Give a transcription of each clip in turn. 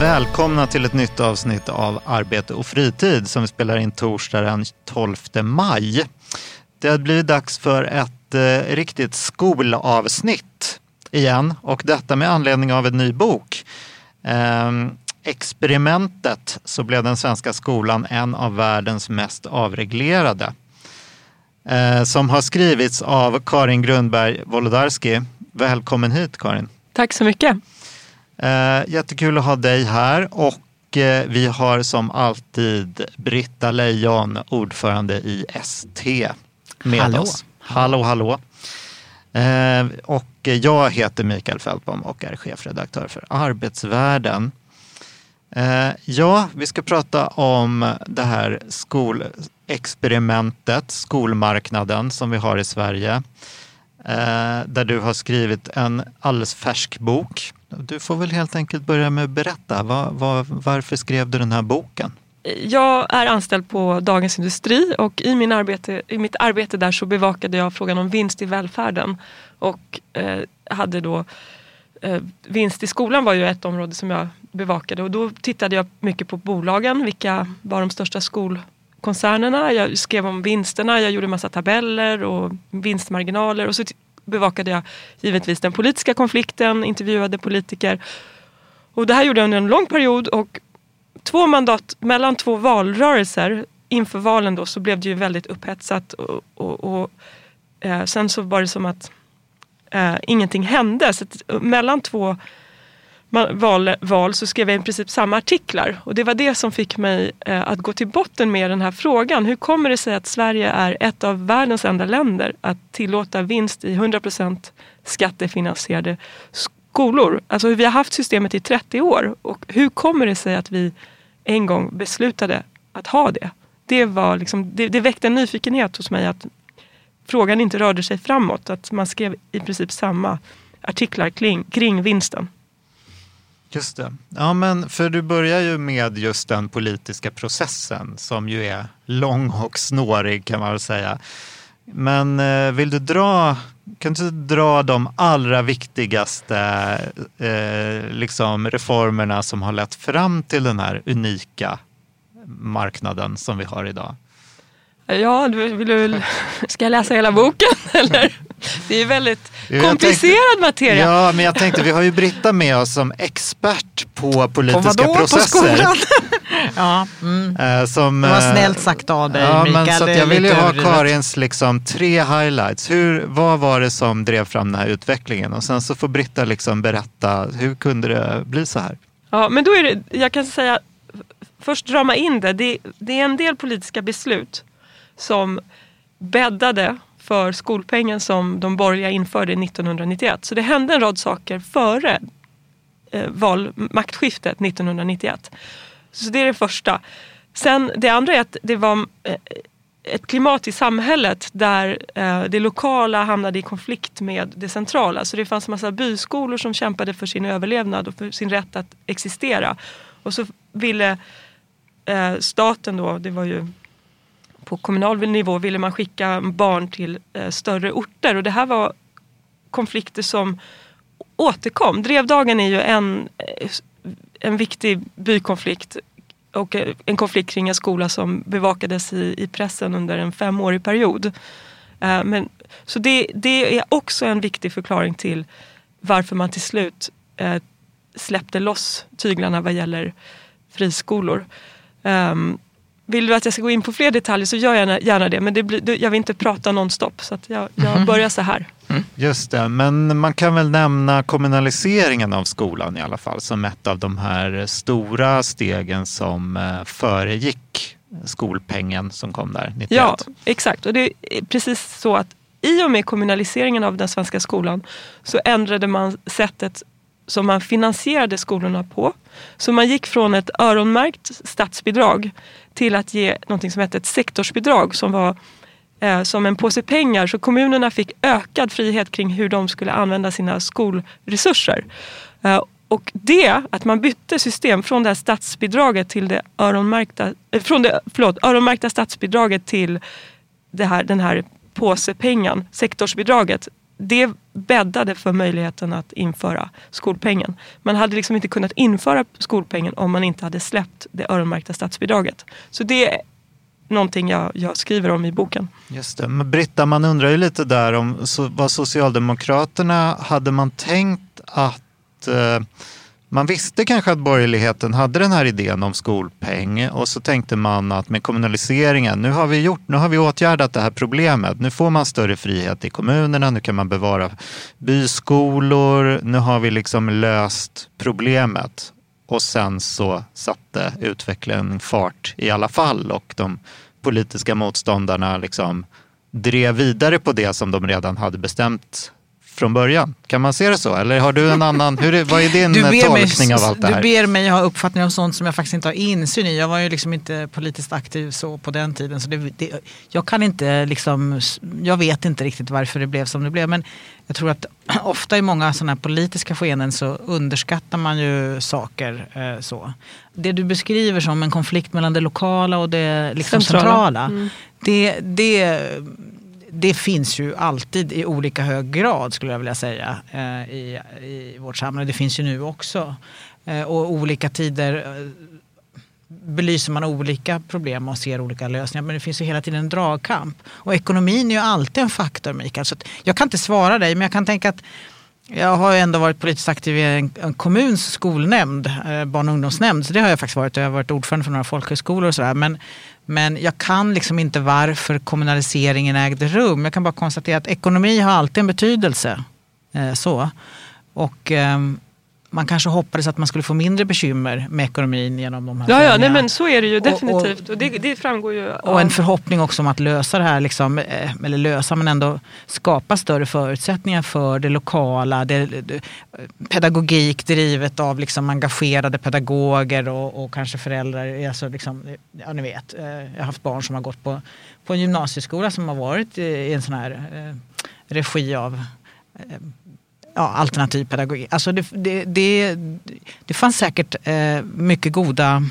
Välkomna till ett nytt avsnitt av Arbete och fritid som vi spelar in torsdag den 12 maj. Det har blivit dags för ett eh, riktigt skolavsnitt igen och detta med anledning av en ny bok. Eh, Experimentet så blev den svenska skolan en av världens mest avreglerade. Eh, som har skrivits av Karin Grundberg Wolodarski. Välkommen hit Karin. Tack så mycket. Eh, jättekul att ha dig här och eh, vi har som alltid Britta Lejon, ordförande i ST med Hallå. oss. Hallå, hallå. Eh, och jag heter Mikael Fältbom och är chefredaktör för Arbetsvärlden. Eh, ja, vi ska prata om det här skolexperimentet, skolmarknaden som vi har i Sverige. Eh, där du har skrivit en alldeles färsk bok. Du får väl helt enkelt börja med att berätta. Var, var, varför skrev du den här boken? Jag är anställd på Dagens Industri och i, min arbete, i mitt arbete där så bevakade jag frågan om vinst i välfärden. Och eh, hade då eh, vinst i skolan var ju ett område som jag bevakade och då tittade jag mycket på bolagen. Vilka var de största skolkoncernerna? Jag skrev om vinsterna, jag gjorde massa tabeller och vinstmarginaler och så bevakade jag givetvis den politiska konflikten, intervjuade politiker. Och det här gjorde jag under en lång period och två mandat mellan två valrörelser inför valen då så blev det ju väldigt upphetsat och, och, och eh, sen så var det som att eh, ingenting hände. Så att, eh, mellan två val, val så skrev jag i princip samma artiklar och det var det som fick mig eh, att gå till botten med den här frågan. Hur kommer det sig att Sverige är ett av världens enda länder att tillåta vinst i 100% skattefinansierade skolor? Alltså vi har haft systemet i 30 år och hur kommer det sig att vi en gång beslutade att ha det? Det, var liksom, det, det väckte en nyfikenhet hos mig att frågan inte rörde sig framåt. Att man skrev i princip samma artiklar kring, kring vinsten. Just det. Ja, men för du börjar ju med just den politiska processen som ju är lång och snårig kan man väl säga. Men eh, vill du dra, kan du dra de allra viktigaste eh, liksom reformerna som har lett fram till den här unika marknaden som vi har idag? Ja, du, vill du, ska jag läsa hela boken? Eller? Det är väldigt komplicerad tänkte- materia. Ja, men jag tänkte vi har ju Britta med oss som expert på På politiska? På processer. skolan? ja, mm. Eh, som, Det var eh, snällt sagt av dig, ja, Mikael. Men så jag vill ju ha. Karins liksom tre highlights. Hur, vad var det som drev fram den här utvecklingen? Och sen så får Britta liksom berätta, hur kunde det bli så här? Ja, men då är det, jag kan säga, först rama in det. det. Det är en del politiska beslut som bäddade för skolpengen som de borgerliga införde 1991. Så det hände en rad saker före eh, val, maktskiftet 1991. Så det är det första. Sen det andra är att det var eh, ett klimat i samhället där eh, det lokala hamnade i konflikt med det centrala. Så det fanns massa byskolor som kämpade för sin överlevnad och för sin rätt att existera. Och så ville eh, staten då, det var ju på kommunal nivå, ville man skicka barn till eh, större orter. Och det här var konflikter som återkom. Drevdagen är ju en, eh, en viktig bykonflikt och eh, en konflikt kring en skola som bevakades i, i pressen under en femårig period. Eh, men, så det, det är också en viktig förklaring till varför man till slut eh, släppte loss tyglarna vad gäller friskolor. Um, vill du att jag ska gå in på fler detaljer så gör jag gärna, gärna det. Men det blir, jag vill inte prata nonstop så att jag, jag börjar så här. Just det, men man kan väl nämna kommunaliseringen av skolan i alla fall som ett av de här stora stegen som eh, föregick skolpengen som kom där 91. Ja, exakt. Och det är precis så att i och med kommunaliseringen av den svenska skolan så ändrade man sättet som man finansierade skolorna på. Så man gick från ett öronmärkt statsbidrag till att ge något som hette ett sektorsbidrag som var eh, som en påse pengar. Så kommunerna fick ökad frihet kring hur de skulle använda sina skolresurser. Eh, och det, att man bytte system från det här statsbidraget till det öronmärkta, eh, från det, förlåt, öronmärkta statsbidraget till det här, den här påsepengen, sektorsbidraget. Det bäddade för möjligheten att införa skolpengen. Man hade liksom inte kunnat införa skolpengen om man inte hade släppt det öronmärkta statsbidraget. Så det är någonting jag, jag skriver om i boken. Just det. Men Britta, man undrar ju lite där om så, vad Socialdemokraterna, hade man tänkt att eh, man visste kanske att borgerligheten hade den här idén om skolpeng och så tänkte man att med kommunaliseringen, nu har vi gjort, nu har vi åtgärdat det här problemet. Nu får man större frihet i kommunerna, nu kan man bevara byskolor, nu har vi liksom löst problemet. Och sen så satte utvecklingen fart i alla fall och de politiska motståndarna liksom drev vidare på det som de redan hade bestämt från början. Kan man se det så? Eller har du en annan, hur vad är din tolkning mig, av allt det här? Du ber mig ha uppfattning om sånt som jag faktiskt inte har insyn i. Jag var ju liksom inte politiskt aktiv så på den tiden. Så det, det, jag kan inte liksom, jag vet inte riktigt varför det blev som det blev. Men jag tror att ofta i många sådana här politiska skeenden så underskattar man ju saker eh, så. Det du beskriver som en konflikt mellan det lokala och det liksom centrala, centrala mm. det, det det finns ju alltid i olika hög grad skulle jag vilja säga eh, i, i vårt samhälle. Det finns ju nu också. Eh, och olika tider eh, belyser man olika problem och ser olika lösningar. Men det finns ju hela tiden en dragkamp. Och ekonomin är ju alltid en faktor Mikael. Så jag kan inte svara dig men jag kan tänka att jag har ändå varit politiskt aktiv i en, en kommuns skolnämnd, eh, barn och ungdomsnämnd. Så det har jag faktiskt varit. Jag har varit ordförande för några folkhögskolor och sådär. Men men jag kan liksom inte varför kommunaliseringen ägde rum. Jag kan bara konstatera att ekonomi har alltid en betydelse. Eh, så. Och eh, man kanske hoppades att man skulle få mindre bekymmer med ekonomin genom de här Ja, ja nej, men så är det ju definitivt. Och, och, och det, det, framgår ju. Och av... en förhoppning också om att lösa det här, liksom, eh, eller lösa men ändå skapa större förutsättningar för det lokala. Det, det, pedagogik drivet av liksom engagerade pedagoger och, och kanske föräldrar. Alltså liksom, ja, ni vet, eh, jag har haft barn som har gått på, på en gymnasieskola som har varit i en sån här eh, regi av ja, alternativ pedagogik. Alltså det, det, det, det fanns säkert eh, mycket goda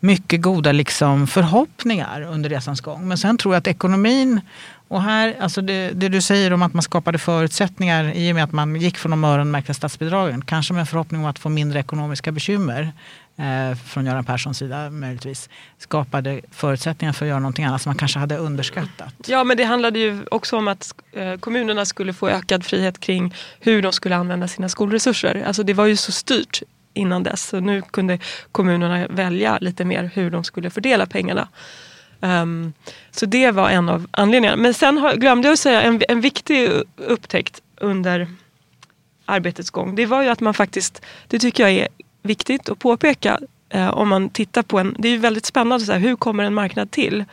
mycket goda liksom förhoppningar under resans gång. Men sen tror jag att ekonomin och här, alltså det, det, du säger om att man skapade förutsättningar i och med att man gick från de öronmärkta statsbidragen. Kanske med en förhoppning om att få mindre ekonomiska bekymmer Eh, från Göran Perssons sida möjligtvis. Skapade förutsättningar för att göra någonting annat som man kanske hade underskattat. Ja men det handlade ju också om att eh, kommunerna skulle få ökad frihet kring hur de skulle använda sina skolresurser. Alltså det var ju så styrt innan dess. Så nu kunde kommunerna välja lite mer hur de skulle fördela pengarna. Um, så det var en av anledningarna. Men sen har, glömde jag att säga en, en viktig upptäckt under arbetets gång. Det var ju att man faktiskt, det tycker jag är viktigt att påpeka eh, om man tittar på en, det är ju väldigt spännande, så här, hur kommer en marknad till?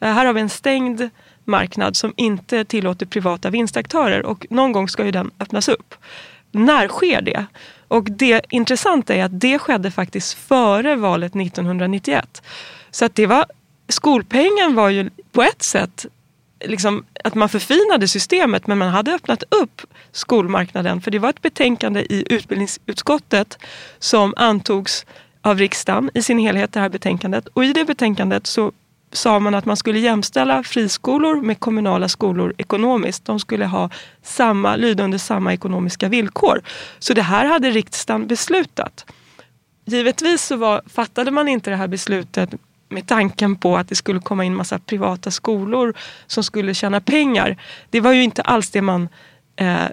Eh, här har vi en stängd marknad som inte tillåter privata vinstaktörer och någon gång ska ju den öppnas upp. När sker det? Och det intressanta är att det skedde faktiskt före valet 1991. Så att det var, skolpengen var ju på ett sätt liksom, att man förfinade systemet men man hade öppnat upp skolmarknaden. För det var ett betänkande i utbildningsutskottet som antogs av riksdagen i sin helhet, det här betänkandet. Och i det betänkandet så sa man att man skulle jämställa friskolor med kommunala skolor ekonomiskt. De skulle ha samma, lyda under samma ekonomiska villkor. Så det här hade riksdagen beslutat. Givetvis så var, fattade man inte det här beslutet med tanken på att det skulle komma in massa privata skolor som skulle tjäna pengar. Det var ju inte alls det man eh,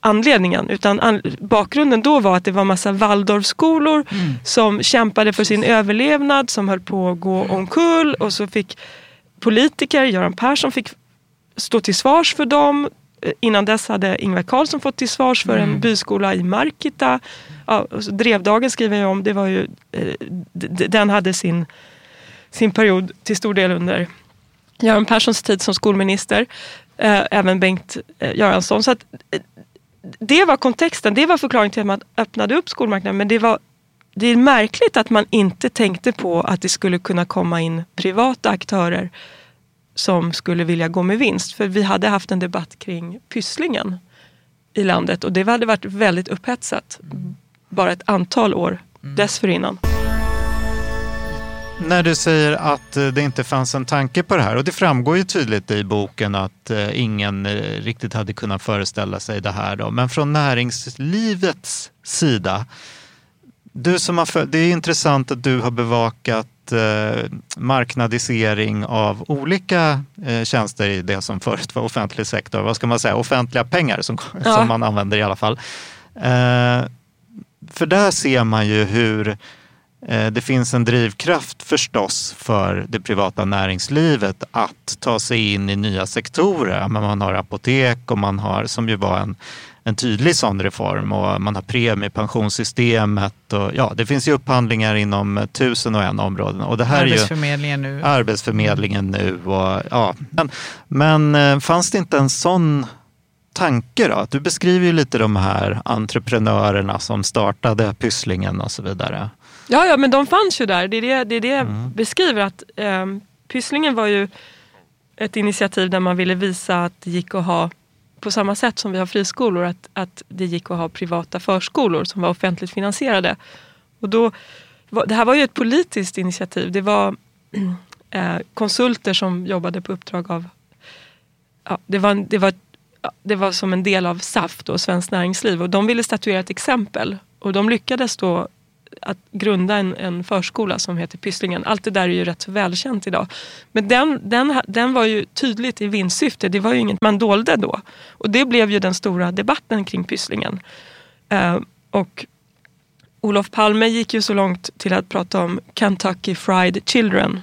anledningen. Utan an, bakgrunden då var att det var massa Waldorfskolor mm. som kämpade för sin överlevnad, som höll på att gå omkull och så fick politiker, Göran Persson fick stå till svars för dem. Eh, innan dess hade Ingvar Carlsson fått till svars för mm. en byskola i Markita. Ja, Drevdagen skriver jag om, det var ju, eh, den hade sin sin period till stor del under Göran Perssons tid som skolminister. Eh, även Bengt eh, Göransson. Så att, eh, det var kontexten, det var förklaringen till att man öppnade upp skolmarknaden. Men det, var, det är märkligt att man inte tänkte på att det skulle kunna komma in privata aktörer som skulle vilja gå med vinst. För vi hade haft en debatt kring Pysslingen i landet och det hade varit väldigt upphetsat bara ett antal år dessförinnan. När du säger att eh, det inte fanns en tanke på det här och det framgår ju tydligt i boken att eh, ingen eh, riktigt hade kunnat föreställa sig det här. Då. Men från näringslivets sida, du som har det är intressant att du har bevakat marknadisering av olika tjänster i det som förut var offentlig sektor. Vad ska man säga? Offentliga pengar som, ja. som man använder i alla fall. för där ser man ju hur det finns en drivkraft förstås för det privata näringslivet att ta sig in i nya sektorer. Man har apotek och man har, som ju var en, en tydlig sån reform, och man har premiepensionssystemet. Och, ja, det finns ju upphandlingar inom tusen och en områden. Och det här Arbetsförmedlingen är ju, nu. Arbetsförmedlingen nu. Och, ja. men, men eh, fanns det inte en sån tanke då? Du beskriver ju lite de här entreprenörerna som startade Pysslingen och så vidare. Ja, ja, men de fanns ju där. Det är det, det, är det jag mm. beskriver. att eh, Pysslingen var ju ett initiativ där man ville visa att det gick att ha, på samma sätt som vi har friskolor, att, att det gick att ha privata förskolor som var offentligt finansierade. Och då, det här var ju ett politiskt initiativ. Det var eh, konsulter som jobbade på uppdrag av... Ja, det, var, det, var, det var som en del av SAF, då, Svenskt Näringsliv, och de ville statuera ett exempel. Och de lyckades då att grunda en, en, förskola som heter Pysslingen. Allt det där är ju rätt välkänt idag. Men den, den, den var ju tydligt i vinstsyfte. Det var ju inget man dolde då. Och det blev ju den stora debatten kring Pysslingen. Uh, och Olof Palme gick ju så långt till att prata om Kentucky Fried Children.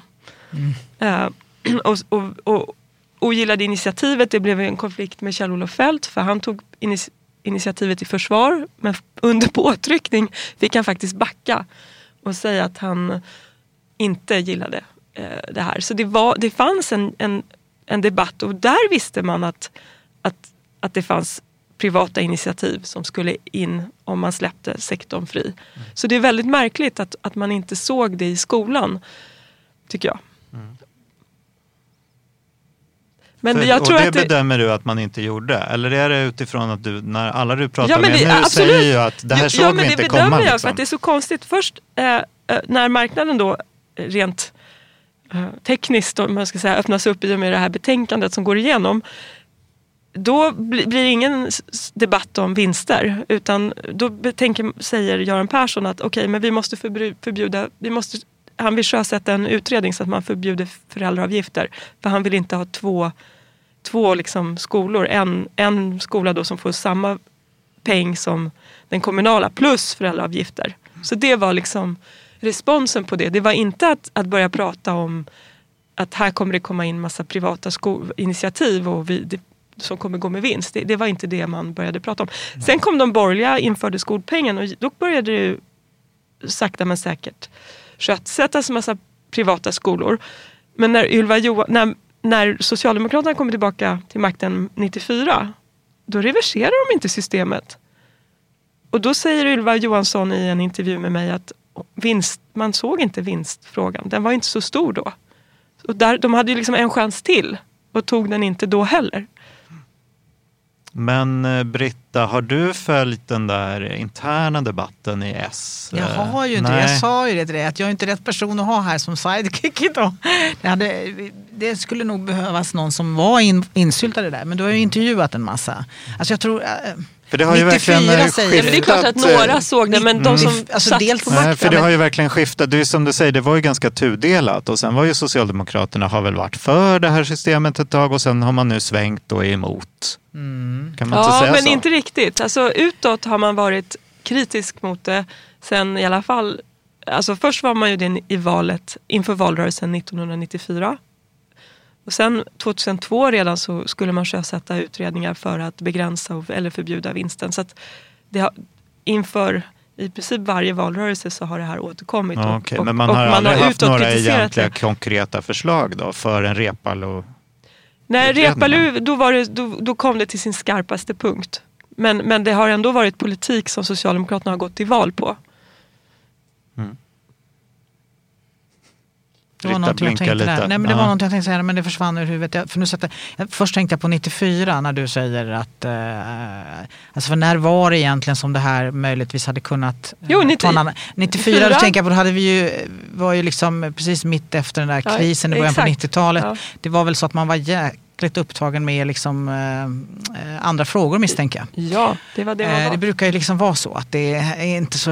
Mm. Uh, och, och, och ogillade initiativet. Det blev en konflikt med Kjell-Olof Feldt för han tog initiativet i försvar men under påtryckning fick han faktiskt backa och säga att han inte gillade eh, det här. Så det, var, det fanns en, en, en debatt och där visste man att, att, att det fanns privata initiativ som skulle in om man släppte sektorn fri. Mm. Så det är väldigt märkligt att, att man inte såg det i skolan, tycker jag. Mm. Men För, jag tror och det, att bedömer du att man inte gjorde? Eller är det utifrån att du, när alla du pratar ja, med det, nu absolut. säger ju att det här ja, såg vi inte komma? Ja, men det bedömer jag för att det är så konstigt. Först eh, eh när marknaden då rent eh, tekniskt om man ska säga, öppnas upp i och med det här betänkandet som går igenom. Då blir det ingen debatt om vinster utan då tänker, säger Göran Persson att okej, okay, men vi måste förbjuda, vi måste han vill sjösätta en utredning så att man förbjuder föräldraavgifter. För han vill inte ha två två liksom skolor. En, en skola då som får samma peng som den kommunala plus föräldraavgifter. Så det var liksom responsen på det. Det var inte att, att börja prata om att här kommer det komma in massa privata initiativ och vi, det, som kommer gå med vinst. Det, det, var inte det man började prata om. Sen kom de borgerliga, införde skolpengen och då började det sakta men säkert sjösättas massa privata skolor. Men när, Ylva Johan, när när Socialdemokraterna kommer tillbaka till makten 94, då reverserar de inte systemet. Och då säger Ylva Johansson i en intervju med mig att vinst, man såg inte vinstfrågan, den var inte så stor då. Och där, de hade ju liksom en chans till och tog den inte då heller. Men eh, Britta, har du följt den där interna debatten i S? Jag har ju inte Nej. Jag sa ju det till dig, att jag är inte rätt person att ha här som sidekick idag. Det, hade, det skulle nog behövas någon som var in, insyltad i det där. Men du har ju intervjuat en massa. Alltså jag tror... Äh, för det har ju verkligen skiftat. Det är klart att några såg det, men de som mm. alltså, satt dels, på makten. Nej, för det har ju verkligen skiftat. Det är som du säger, det var ju ganska tudelat. Och sen var ju Socialdemokraterna har väl varit för det här systemet ett tag och sen har man nu svängt och är emot. Mm. Kan man ja, inte säga men så? inte riktigt. Alltså, utåt har man varit kritisk mot det. Sen i alla fall, alltså först var man ju det i valet inför valrörelsen 1994. Och sen 2002 redan så skulle man sjösätta utredningar för att begränsa eller förbjuda vinsten. Så att det har, inför i princip varje valrörelse så har det här återkommit. Ja, okay. och, Men man har aldrig haft några egentliga det. konkreta förslag då för en Reepalu? Nej, Reepalu, då, var det, då, då kom det till sin skarpaste punkt. Men, men det har ändå varit politik som Socialdemokraterna har gått till val på. Det var någonting jag tänkte lite. där. Nej, men det Ja. var någonting jag tänkte säga men det försvann ur huvudet. För nu sätter, jag, först tänkte jag på 94 när du säger att... Eh, alltså för när var det egentligen som det här möjligtvis hade kunnat... eh, Jo, 90 ta en annan- 94, 94. då tänker jag på, då hade vi ju, var ju liksom precis mitt efter den där Ja, krisen i början på exakt. 90-talet. Ja. Det var väl så att man var jäkligt upptagen med liksom, eh, eh, andra frågor misstänker jag. Ja, det var det man Eh, var. Det brukar ju liksom vara så att det är inte så...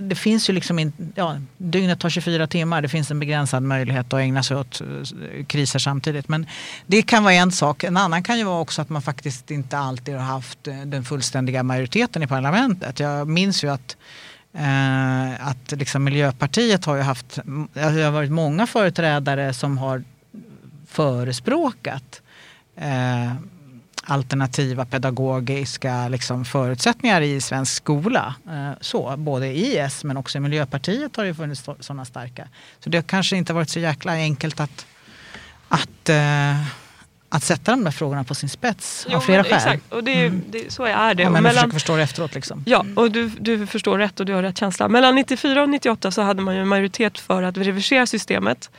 Det finns ju liksom inte... Ja, dygnet tar 24 timmar. Det finns en begränsad möjlighet att ägna sig åt eh, kriser samtidigt. Men det kan vara en sak. En annan kan ju vara också att man faktiskt inte alltid har haft eh, den fullständiga majoriteten i parlamentet. Jag minns ju att eh, att liksom Miljöpartiet har ju haft, alltså det har varit många företrädare som har förespråkat eh, alternativa pedagogiska liksom, förutsättningar i svensk skola. Eh, så, både i S men också i Miljöpartiet har det funnits sådana starka. Så det har kanske inte varit så jäkla enkelt att, att, eh, att sätta de där frågorna på sin spets Jo, av flera skäl. Exakt, och det, det, så är det. Ja, Och men mellan- försöker förstå det efteråt liksom. Ja, och du, du förstår rätt och du har rätt känsla. Mellan 94 och 98 så hade man ju en majoritet för att reversera systemet.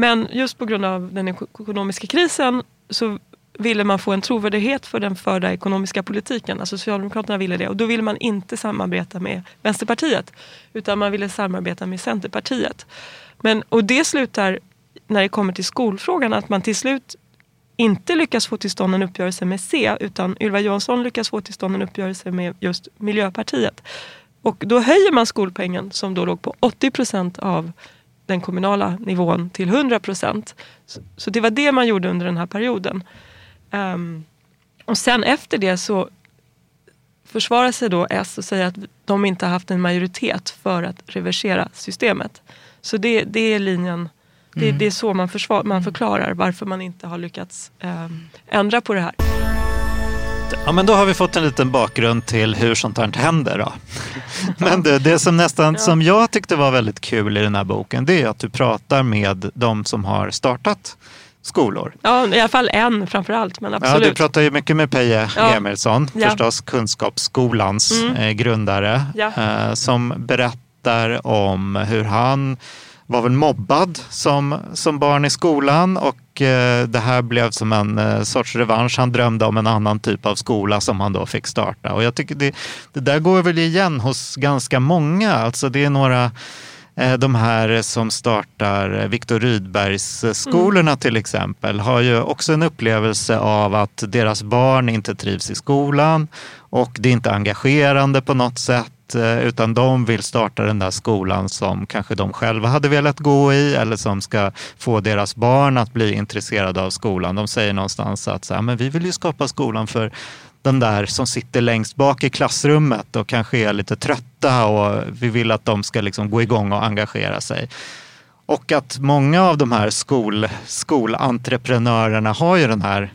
Men just på grund av den ekonomiska krisen så ville man få en trovärdighet för den förda ekonomiska politiken. Alltså Socialdemokraterna ville det och då ville man inte samarbeta med Vänsterpartiet utan man ville samarbeta med Centerpartiet. Men, och det slutar när det kommer till skolfrågan att man till slut inte lyckas få till stånd en uppgörelse med C utan Ylva Johansson lyckas få till stånd en uppgörelse med just Miljöpartiet. Och då höjer man skolpengen som då låg på 80 procent av den kommunala nivån till 100 procent. Så, så det var det man gjorde under den här perioden. Ehm, och sen efter det så försvarar sig då S och säger att de inte har haft en majoritet för att reversera systemet. Så det, det är linjen, det, det är så man, försvar, man förklarar varför man inte har lyckats ehm, ändra på det här. Ja, men då har vi fått en liten bakgrund till hur sånt här händer. Då. Men det, det som nästan som jag tyckte var väldigt kul i den här boken, det är att du pratar med de som har startat skolor. Ja, i alla fall en framför allt, men Ja, absolut. du pratar ju mycket med Peje Ja. Emilsson, Ja. förstås Kunskapsskolans Mm. eh, grundare, Ja. eh, som berättar om hur han var väl mobbad som, som barn i skolan och eh, det här blev som en eh, sorts revansch. Han drömde om en annan typ av skola som han då fick starta. Och jag tycker det, det där går väl igen hos ganska många. Alltså det är några eh, de här som startar Viktor Rydbergs eh, skolorna till exempel har ju också en upplevelse av att deras barn inte trivs i skolan och det är inte engagerande på något sätt Eh, utan de vill starta den där skolan som kanske de själva hade velat gå i eller som ska få deras barn att bli intresserade av skolan. De säger någonstans att så här, men vi vill ju skapa skolan för den där som sitter längst bak i klassrummet och kanske är lite trötta och vi vill att de ska liksom gå igång och engagera sig. Och att många av de här skol, skolentreprenörerna har ju den här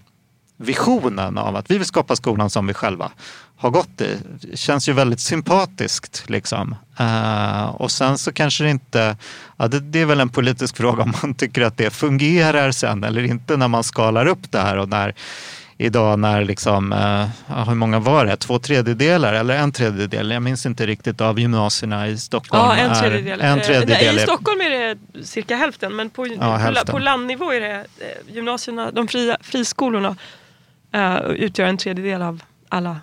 visionen av att vi vill skapa skolan som vi själva har gått i. Det känns ju väldigt sympatiskt. Liksom. Eh, och sen så kanske det inte, ja, det, det är väl en politisk fråga om man tycker att det fungerar sen eller inte när man skalar upp det här och när idag när liksom, ja, hur många var det? Två tredjedelar eller en tredjedel? Jag minns inte riktigt av gymnasierna i Stockholm. Ja, en är- tredjedel. En Eh, tredjedel I är- Stockholm är det cirka hälften men på, på, hälften. på landnivå är det gymnasierna, de fria, friskolorna eh, utgör en tredjedel av alla.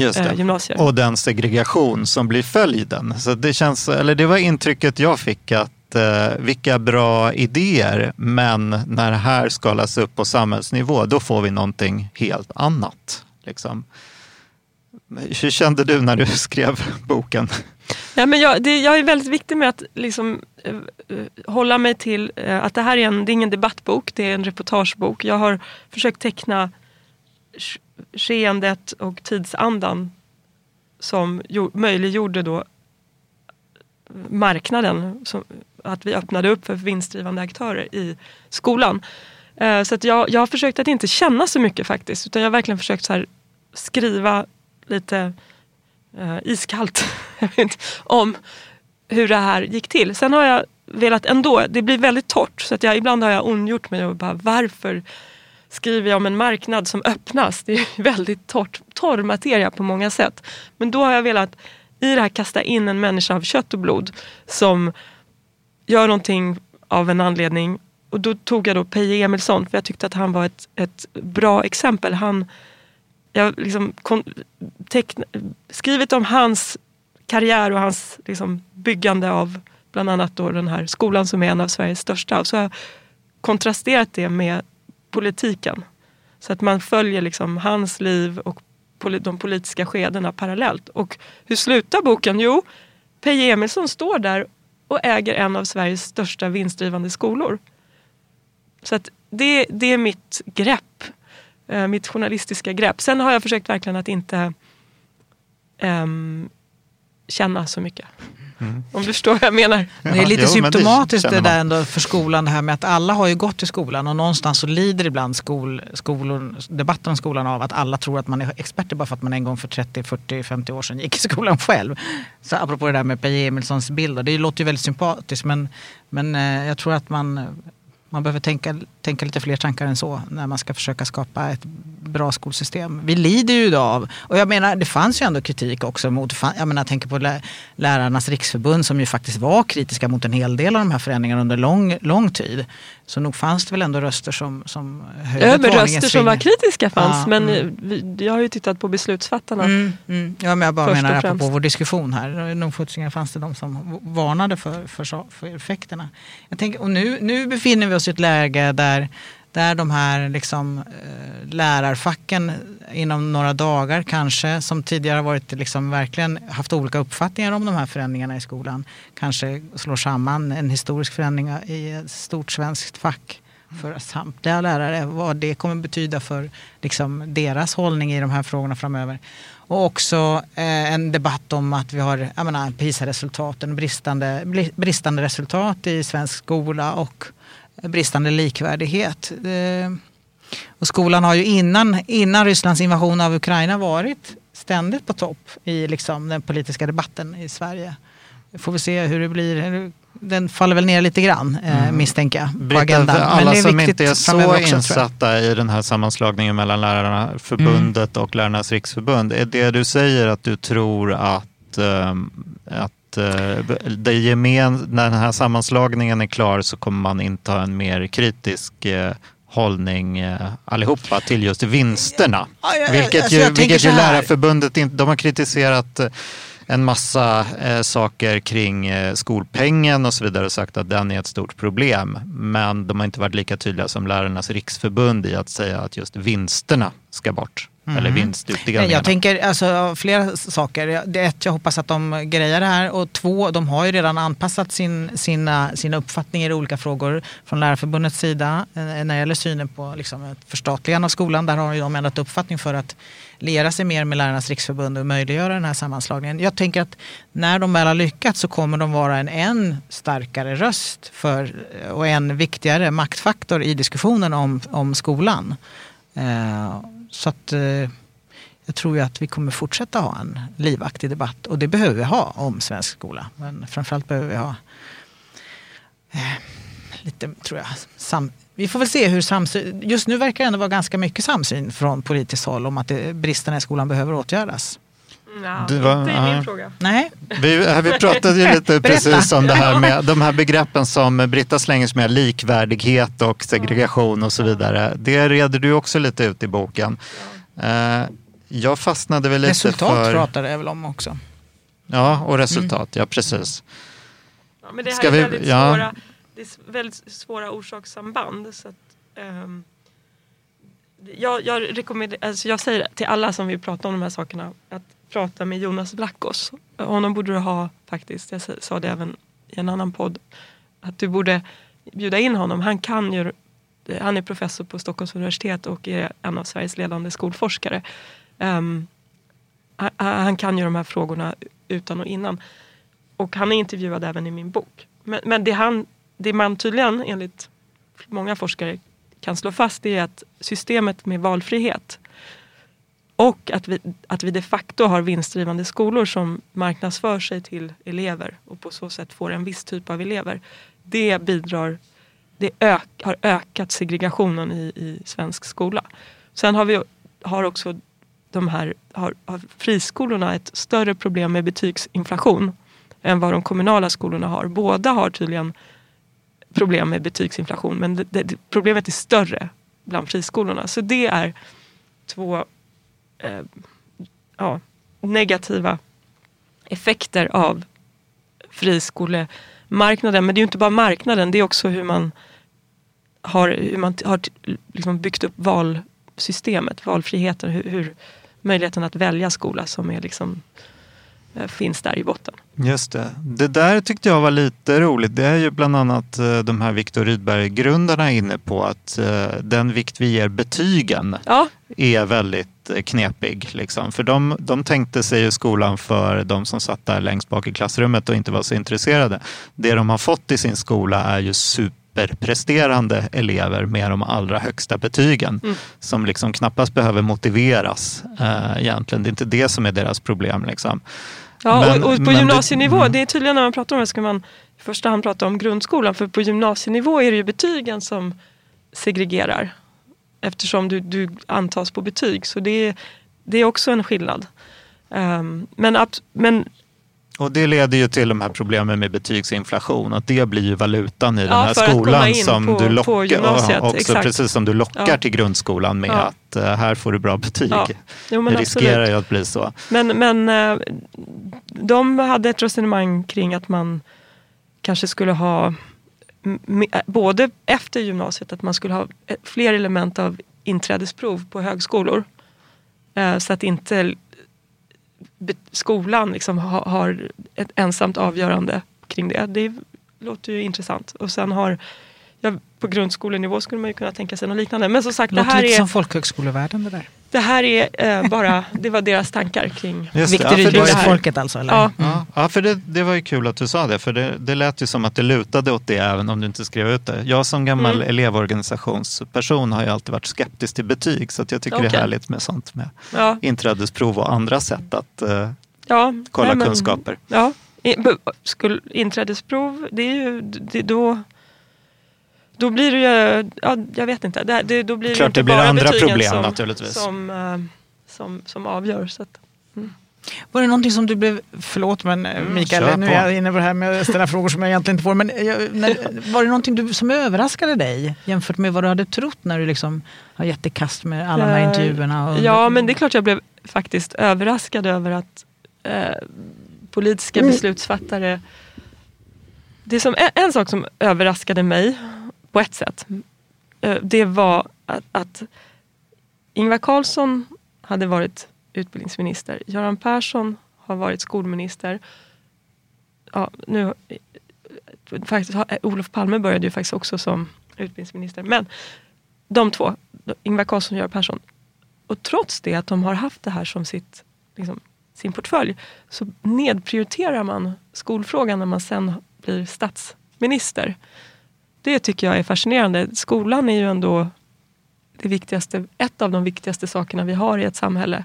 Eh, gymnasier. Och den segregation som blir följden. Så det, känns, eller det var intrycket jag fick att eh, vilka bra idéer, men när det här skalas upp på samhällsnivå, då får vi någonting helt annat. Liksom. Hur kände du när du skrev boken? Ja, men jag, det, jag är väldigt viktig med att liksom, eh, eh, hålla mig till eh, att det här är, en, det är ingen debattbok, det är en reportagebok. Jag har försökt teckna skeendet och tidsandan som möjliggjorde då marknaden. Som, att vi öppnade upp för vinstdrivande aktörer i skolan. Eh, så att jag, jag har försökt att inte känna så mycket faktiskt. Utan jag har verkligen försökt så här, skriva lite eh, iskallt om hur det här gick till. Sen har jag velat ändå, det blir väldigt torrt så att jag, ibland har jag ondgjort mig och bara varför skriver jag om en marknad som öppnas. Det är väldigt torrt, torr materia på många sätt. Men då har jag velat i det här kasta in en människa av kött och blod som gör någonting av en anledning. Och då tog jag då Peje Emilsson för jag tyckte att han var ett, ett bra exempel. Han, jag liksom teckna, skrivit om hans karriär och hans liksom, byggande av bland annat då den här skolan som är en av Sveriges största. Och så har jag kontrasterat det med politiken. Så att man följer liksom hans liv och de politiska skedena parallellt. Och hur slutar boken? Jo, Peje Emilsson står där och äger en av Sveriges största vinstdrivande skolor. Så att det, det är mitt grepp. Eh, mitt journalistiska grepp. Sen har jag försökt verkligen att inte um, känna så mycket. Mm. Om du förstår vad jag menar. Det är lite jo, symptomatiskt det, det där ändå för skolan det här med att alla har ju gått till skolan och någonstans så lider ibland skol, skolor, debatten om skolan av att alla tror att man är experter bara för att man en gång för 30, 40, 50 år sedan gick i skolan själv. Så apropå det där med Peje Emilssons bild, det låter ju väldigt sympatiskt men, men eh, jag tror att man man behöver tänka, tänka lite fler tankar än så när man ska försöka skapa ett bra skolsystem. Vi lider ju idag av, och jag menar det fanns ju ändå kritik också mot, jag menar jag tänker på Lärarnas riksförbund som ju faktiskt var kritiska mot en hel del av de här förändringarna under lång, lång tid. Så nog fanns det väl ändå röster som, som höjde Ja men röster som var kritiska fanns ja, men mm. jag har ju tittat på beslutsfattarna. Mm, mm. Ja men jag bara menar apropå vår diskussion här. Nog fanns det de som varnade för, för, för effekterna. Jag tänker, och nu, nu befinner vi oss i ett läge där där de här liksom, eh, lärarfacken inom några dagar kanske, som tidigare varit liksom verkligen haft olika uppfattningar om de här förändringarna i skolan, kanske slår samman en historisk förändring i ett stort svenskt fack för samtliga lärare, vad det kommer betyda för liksom, deras hållning i de här frågorna framöver. Och också eh, en debatt om att vi har PISA-resultaten, bristande, bristande resultat i svensk skola och bristande likvärdighet. Och skolan har ju innan, innan Rysslands invasion av Ukraina varit ständigt på topp i liksom den politiska debatten i Sverige. Får vi se hur det blir. Den faller väl ner lite grann eh, mm. misstänker jag på agendan. alla Men som inte är så också, insatta i den här sammanslagningen mellan Lärarna förbundet mm. och Lärarnas riksförbund. Är det du säger att du tror att, ähm, att Eh, det gemen, när den här sammanslagningen är klar så kommer man inta en mer kritisk eh, hållning eh, allihopa till just vinsterna. Vilket alltså, ju, vilket ju Lärarförbundet inte, de har kritiserat en massa eh, saker kring eh, skolpengen och så vidare och sagt att den är ett stort problem. Men de har inte varit lika tydliga som Lärarnas riksförbund i att säga att just vinsterna ska bort. Mm. Eller vinstutdelningarna. Jag tänker alltså, flera saker. Ett, jag hoppas att de grejar det här. Och två, de har ju redan anpassat sin, sina, sina uppfattningar i olika frågor från Lärarförbundets sida eh, när det gäller synen på liksom, förstatligande av skolan. Där har de ändrat uppfattning för att liera sig mer med Lärarnas riksförbund och möjliggöra den här sammanslagningen. Jag tänker att när de väl har lyckats så kommer de vara en än starkare röst för, och en viktigare maktfaktor i diskussionen om, om skolan. Eh, så att eh, jag tror ju att vi kommer fortsätta ha en livaktig debatt och det behöver vi ha om svensk skola. Men framförallt behöver vi ha eh, lite, tror jag, sam vi får väl se hur samsyn... Just nu verkar det ändå vara ganska mycket samsyn från politiskt håll om att det, bristerna i skolan behöver åtgärdas. Ja, det var, inte i min fråga. Nej. Vi, vi pratade ju lite precis om det här med de här begreppen som Britta slänger sig med, likvärdighet och segregation och så vidare. Det reder du också lite ut i boken. Ja. Eh, jag fastnade väl lite resultat för... Resultat pratade jag väl om också. Ja, och resultat, mm. ja precis. Ja, men det här Ska är vi, väldigt ja. svåra, det är väldigt svåra orsakssamband. Så att, um, jag, jag, rekommenderar, alltså jag säger till alla som vill prata om de här sakerna att prata med Jonas Vlachos. Honom borde du ha faktiskt. Jag sa det även i en annan podd. Att du borde bjuda in honom. Han kan ju han är professor på Stockholms universitet och är en av Sveriges ledande skolforskare. Ehm, um, han, han, kan ju de här frågorna utan och innan. Och han är intervjuad även i min bok. Men, men det, han, det man tydligen enligt många forskare kan slå fast är att systemet med valfrihet och att vi, att vi de facto har vinstdrivande skolor som marknadsför sig till elever och på så sätt får en viss typ av elever. Det bidrar det ök, har ökat segregationen i, i svensk skola. Sen har vi har också de här, har, har friskolorna ett större problem med betygsinflation än vad de kommunala skolorna har. Båda har tydligen problem med betygsinflation men det, det, problemet är större bland friskolorna. Så det är två eh, ja, negativa effekter av friskolemarknaden. Men det är ju inte bara marknaden, det är också hur man har, hur man har liksom byggt upp valsystemet, valfriheten, hur, hur möjligheten att välja skola som är liksom, eh, finns där i botten. Just det. Det där tyckte jag var lite roligt. Det är ju bland annat eh, de här Viktor Rydberg-grundarna inne på att eh, den vikt vi ger betygen ja. är väldigt knepig. Liksom. För de, de tänkte sig ju skolan för de som satt där längst bak i klassrummet och inte var så intresserade. Det de har fått i sin skola är ju superpresterande elever med de allra högsta betygen mm. som liksom knappast behöver motiveras äh, egentligen. Det är inte det som är deras problem. Liksom. Ja, men, och, och, på gymnasienivå, det, mm. det är tydligen när man pratar om det ska man i första hand prata om grundskolan. För på gymnasienivå är det ju betygen som segregerar. Eftersom du, du antas på betyg. Så det är, det är också en skillnad. Um, men, men och det leder ju till de här problemen med betygsinflation. Att det blir ju valutan i ja, den här skolan som på, du lockar, också, exakt. precis som du lockar ja. till grundskolan med ja. att uh, här får du bra betyg. Ja. Jo, det riskerar ju att bli så. Men, men uh, de hade ett resonemang kring att man kanske skulle ha Eh, både efter gymnasiet att man skulle ha eh, fler element av inträdesprov på högskolor. Eh, så att inte skolan liksom har, ett ensamt avgörande kring det. Det låter ju intressant. Och sen har på grundskolenivå skulle man ju kunna tänka sig något liknande. Men som sagt, låter det här lite är... som folkhögskolevärlden det där. Det här är eh, bara, det var deras tankar kring Viktor Rydberg ja, folket alltså? Eller? Ja. Mm. ja, för det, det var ju kul att du sa det. För det, det lät ju som att det lutade åt det även om du inte skrev ut det. Jag som gammal mm. elevorganisationsperson har ju alltid varit skeptisk till betyg. Så jag tycker okay. det är härligt med sånt med ja. inträdesprov och andra sätt att eh, ja, kolla nej, men, kunskaper. Ja, skulle, inträdesprov, det är ju det, då då blir det ju, ja, jag vet inte. Det, det, då blir Klart det, inte det blir bara andra problem som, naturligtvis. Som, uh, som, som avgör. Så att, mm. Var det någonting som du blev, förlåt men eh, mm, Mikael, nu är jag inne på det här med att ställa frågor som jag egentligen inte får. Men eh, när, var det någonting du, som överraskade dig jämfört med vad du hade trott när du liksom har gett dig kast med alla de här intervjuerna? Och, ja, men det är klart jag blev faktiskt överraskad över att eh, politiska mm. beslutsfattare det som, en, en sak som överraskade mig på ett sätt. Eh, det var att, att Ingvar Carlsson hade varit utbildningsminister. Göran Persson har varit skolminister. Ja, nu, faktiskt, eh, Olof Palme började ju faktiskt också som utbildningsminister. Men de två, Ingvar Carlsson och Göran Persson. Och trots det att de har haft det här som sitt, liksom, sin portfölj så nedprioriterar man skolfrågan när man sen blir statsminister. Det tycker jag är fascinerande. Skolan är ju ändå det viktigaste, ett av de viktigaste sakerna vi har i ett samhälle.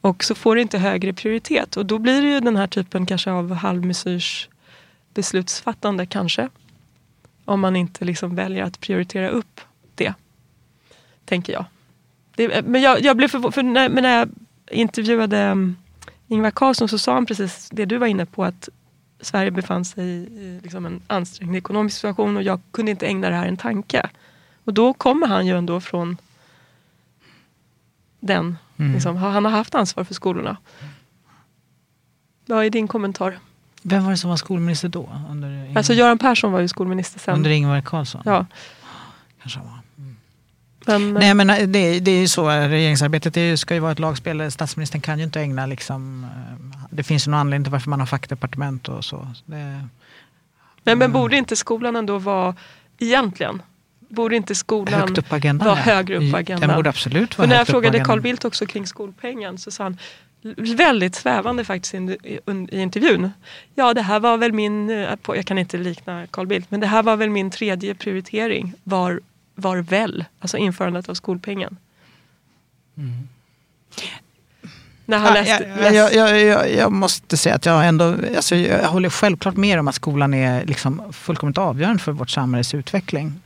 Och så får det inte högre prioritet och då blir det ju den här typen kanske av halvmesyrs beslutsfattande kanske. Om man inte liksom väljer att prioritera upp det. Tänker jag. Det, men jag, jag blev förvånad, för när, när jag intervjuade mm, Ingvar Carlsson så sa han precis det du var inne på att Sverige befann sig i liksom en ansträngd ekonomisk situation och jag kunde inte ägna det här en tanke. Och då kommer han ju ändå från den, mm. liksom, han har haft ansvar för skolorna. Vad är din kommentar? Vem var det som var skolminister då? Under alltså Göran Persson var ju skolminister sen. Under Ingvar Carlsson? Ja. Kanske var. Mm. Men, Nej men eh, det, det är ju så, regeringsarbetet är, ska ju vara ett lagspel. Statsministern kan ju inte ägna liksom eh, det finns någon anledning till varför man har fackdepartement och så. Det, men, men mm. borde inte skolan ändå vara, egentligen, borde inte skolan Högt upp agendan, vara högre upp på agendan? Den borde absolut vara För när jag frågade Carl Bildt också kring skolpengen så sa han väldigt svävande faktiskt i, i intervjun. Ja det här var väl min, eh, jag kan inte likna Carl Bildt, men det här var väl min tredje prioritering var, var väl, alltså införandet av skolpengen. Mm. När han Ja, läste. jag, jag, jag, jag, jag måste säga att jag ändå, alltså jag håller självklart med om att skolan är liksom fullkomligt avgörande för vårt samhälles utveckling.